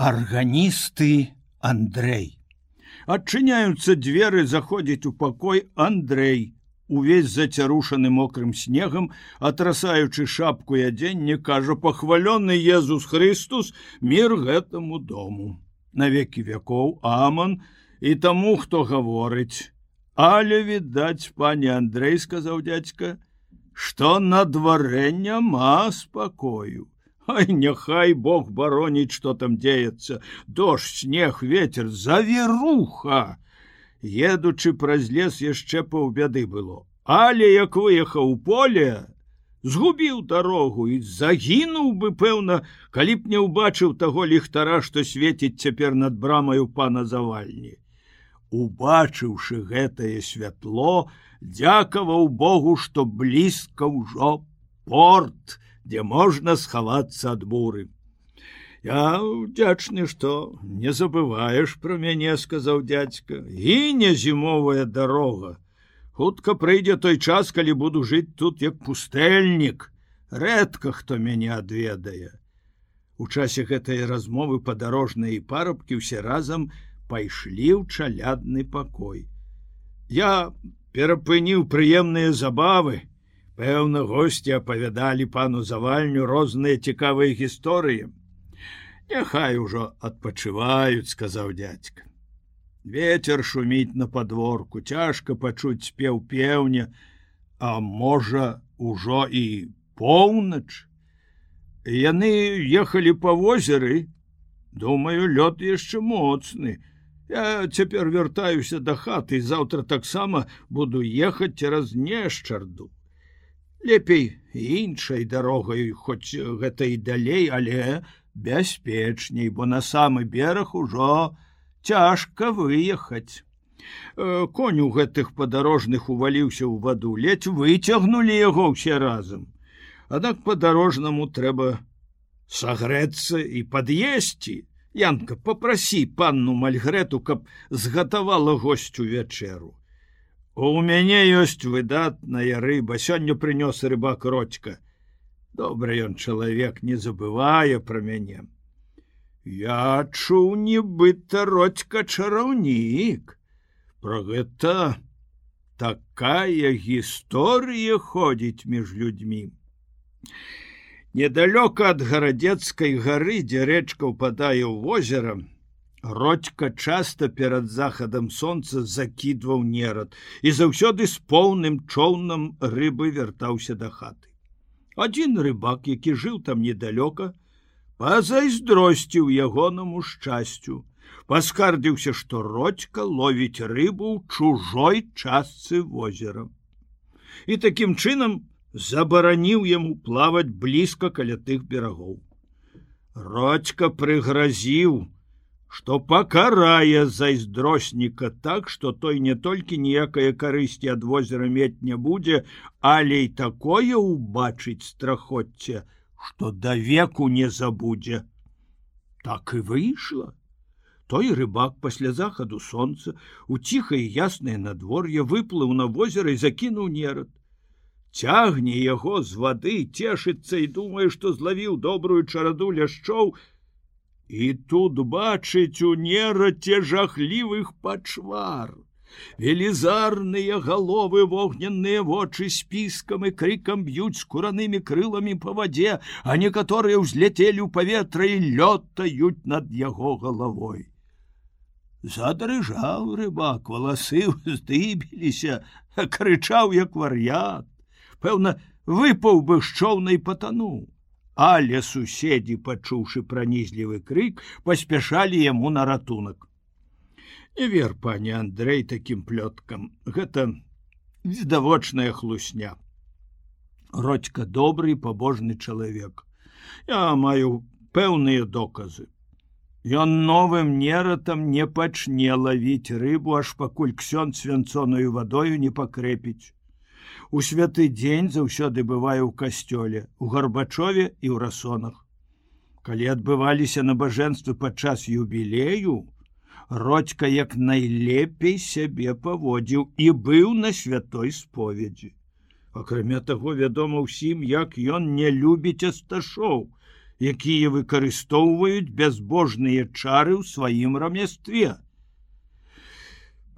арганісты Андрей. Адчыняюцца дзверы заходзіць у пакой Андрей, увесь зацярушаны мокрым снегам, атрасаючы шапку і адзенне, кажа пахвалёны Езус Христус мир гэтаму дому. Навекі вякоў Аман і таму, хто гаворыць. Але відаць, пане Андрей сказаў дядзька, што на дварэ няма спакою. Ай, няхай Бог бароніць, што там дзеецца, дождж, снег, ветер, завіруха. Едучы праз лес яшчэ паўбяды было. Але як выехаў у поле, згубіў дарогу і загінуў бы, пэўна, калі б не ўбачыў таго ліхтара, што свеціць цяпер над брамаю пана завальні. Убачыўшы гэтае святло, дзякаваў Богу, што блізка ўжо порт, дзе можна схавацца ад буры. Я удзячны, што не забываеш пра мяне, сказаў дядзька, і не зімовая дарога. Хутка прыйдзе той час, калі буду жыць тут як пустэльнік, рэдка хто мяне адведае. У часе гэтай размовы падарожныя і парабкі ўсе разам пайшлі ў чалядны пакой. Я перапыніў прыемныя забавы, Пэўна, госці апавядалі пану завальню розныя цікавыя гісторыі. Няхай ужо адпачываюць, сказаў дядзька. Вецер шуміць на падворку, цяжка пачуць спеў пеўня, а можа, ужо і поўнач. Яны ехалі па возеры, думаю, лёд яшчэ моцны. Я цяпер вяртаюся да хаты, заўтра таксама буду ехаць цераз нешчарду лепей іншай дарогай хоць гэта і далей але бяспечней бо на самы бераг ужо цяжка выехаць. Э, конь у гэтых падарожных уваліўся ў ваду ледзь выцягнули яго ўсе разам. Аднак по-дарожнаму трэба сагрэцца і пад'есці. Янка попрасі панну мальгрэту каб згатавала госцю вячэру У мяне ёсць выдатная рыба, сёння прынёс рыбак рочка. Добры ён чалавек не забывае пра мяне. Я чуў нібыта родька чараўнік. Про гэта такая гісторыя ходзіць між людзьмі. Недалёка ад гарадзецкай гары, дзе рэчка ўпадае ў возерам, Родька часто перад захадам сонца закідваў нерад і заўсёды з поўным чоўнам рыбы вяртаўся да хаты. Адзін рыбак, які жыў там недалёка, пазайздросціў ягонаму шчасцю, паскардзіўся, што родька ловіць рыбу ў чужой частцы возера. І такім чынам забараніў яму плаваць блізка каля тых берагоў. Родька прыгразіў, что пакарае зайздросніка так что той не толькі ніякае карысці ад возера мець не будзе але і такое убачыць страхотце что да веку не забудзе. Так і выйшла той рыбак пасля захаду сонца у ціхае яснае надвор'е выплыў на возера і закінуў нерад цягне яго з вады цешыцца і думае што злавіў добрую чараду ляшчоў І тут бачыць у нераце жахлівых пачвар. Велізарныя галовы вогненныя вочы спіскам і крыкам б'юць скуранымі крыламі па вадзе, а некаторыя ўзляцелі ў паветра і лётаюць над яго галавой. Задрыжаў рыбак, валасы здыбіліся, крычаў як вар'ят. Пэўна, выпаў бы з чоўнай патануў але суседзі пачуўшы пранізлівы крык паспяшалі яму на ратунак. Не вер пане Андрей таким плёткам. Гэта відавочная хлусня. Родька добрый пабожны чалавек. Я маю пэўныя доказы. Ён новым нератам не пачне лавіць рыбу аж пакуль ксён свянцоною вадою не пакрэпіць у святы дзень заўсёды бывае ў касцёле у гарбачове і ў расонах калі адбываліся набажэнствы падчас юбілею родька як найлепей сябе паводзіў і быў на святой споведзі акрамя таго вядома ўсім як ён не любіць асташоў якія выкарыстоўваюць бязбожныя чары ў сваім рамястве.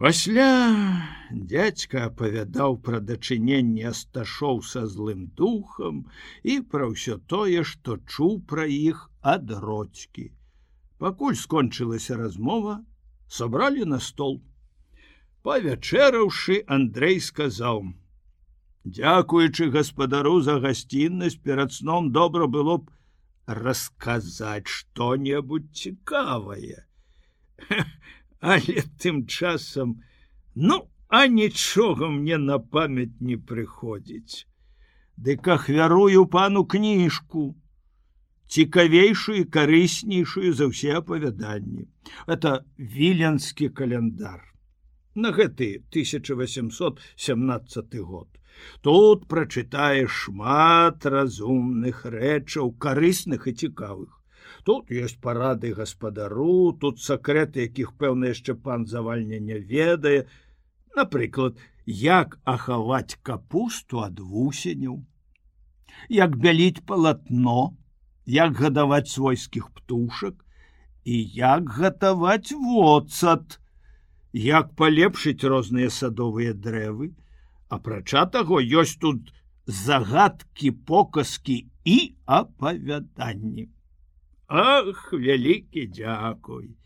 Пасля дядзька апавядаў пра дачыненне асташоў са злым духам і пра ўсё тое, што чуў пра іх ад родзькі. Пакуль скончылася размова, сабралі на стол. Павячэраўшы, Андрей сказаў: « Дякуючы гаспадару за гасціннасць перад сном добра было б расказаць што-небудзь цікавае. Але тым часам, ну, а нічога мне на памяць не прыходзіць. Дык ахвярую пану кніжку, цікавейшую і карыснейшую за ўсе апавяданні. Это віленскі каляндар. На гэты 1817 год. Тут прачытаеш шмат разумных рэчаў, карысных і цікавых. Тут ёсць парады гаспадару, тут сакрэты, якіх пэўна яшчэ пан завальня не ведае. Напрыклад, як ахаваць капусту ад вусеняў, як бяліць палатно, як гадаваць свойскіх птушак і як гатаваць воцат, як палепшыць розныя садовыя дрэвы, апрача таго ёсць тут загадкі показкі і апавяданні. Ах, вялікі дзякуй.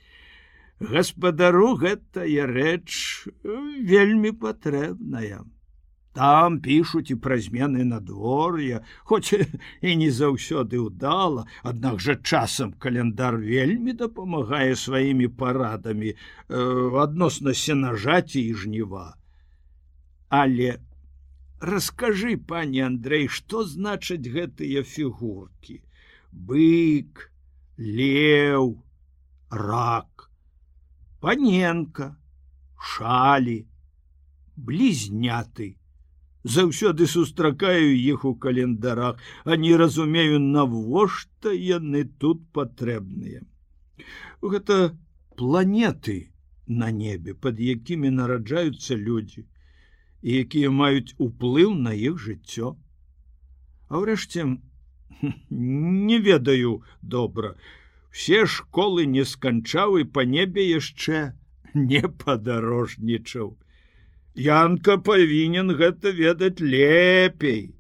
Гаспадару гэтая рэч вельмі патрэбная. Там пишутць і пра змены надвор'я хоць і не заўсёды ўдала аднак жа часам календар вельмі дапамагае сваімі парадамі э, адносна сенажаці і жніва. Але расскажы пане Андрей што значаць гэтыя фігурки бык леў рак паненка шалі блізняты заўсёды сустракаю іх у календарах, а не разумею, навошта яны тут патрэбныя. Гэта планеты на небе, под якімі нараджаюцца людзі, і якія маюць уплыў на іх жыццё. А ўрэшце не ведаю добра. Все школы не сканчаў і па небе яшчэ не падарожнічаў. Янка павінен гэта ведаць лепей.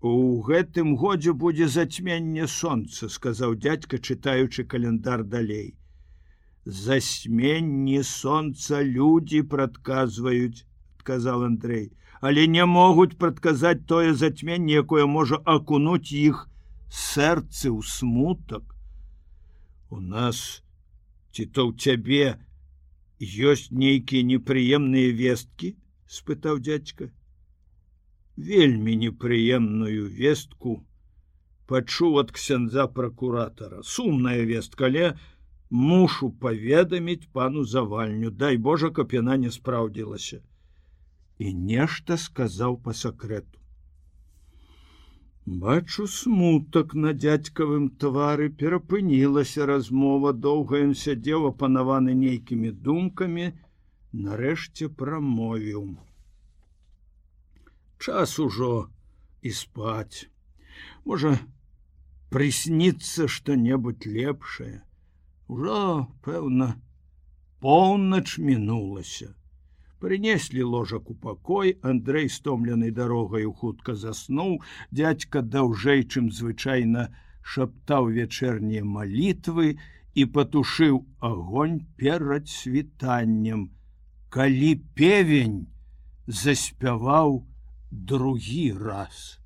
У гэтым годзе будзе зацьменне сонца, сказаў дядька, чытаючы календар далей. Засьменні сонца людзі прадказваюць, адказаў Андрей, але не могуць прадказаць тое зацьменне, якое можа акунуць іх сэрцы ў смутак. У нас ці то ў цябе, ёсць нейкія непрыемныя весткі спытаў дядька вельмі непрыемную вестку пачуў ад ксяндза пракуратора сумная вестка але мушу паведаміць пану завальню. Дай Божа каб яна не спраўдзілася і нешта сказаў по сакрэту Бачу смутак на дядзькавым твары перапынілася размова доўга ён сядзеў апанаваны нейкімі думкамі, нарэшце прамовіў. Час ужо і спаць. Можа, прысніцца што-небудзь лепшае. Ужо, пэўна, поўнач мінулася. Прынеслі ложак у пакой, Андрей стомленай дарогаю хутка заснуў, дядька даўжэй, чым звычайна шаптаў вечэрнія малітвы і патушыў агонь перад світаннем. Калі певень заспяваў другі раз.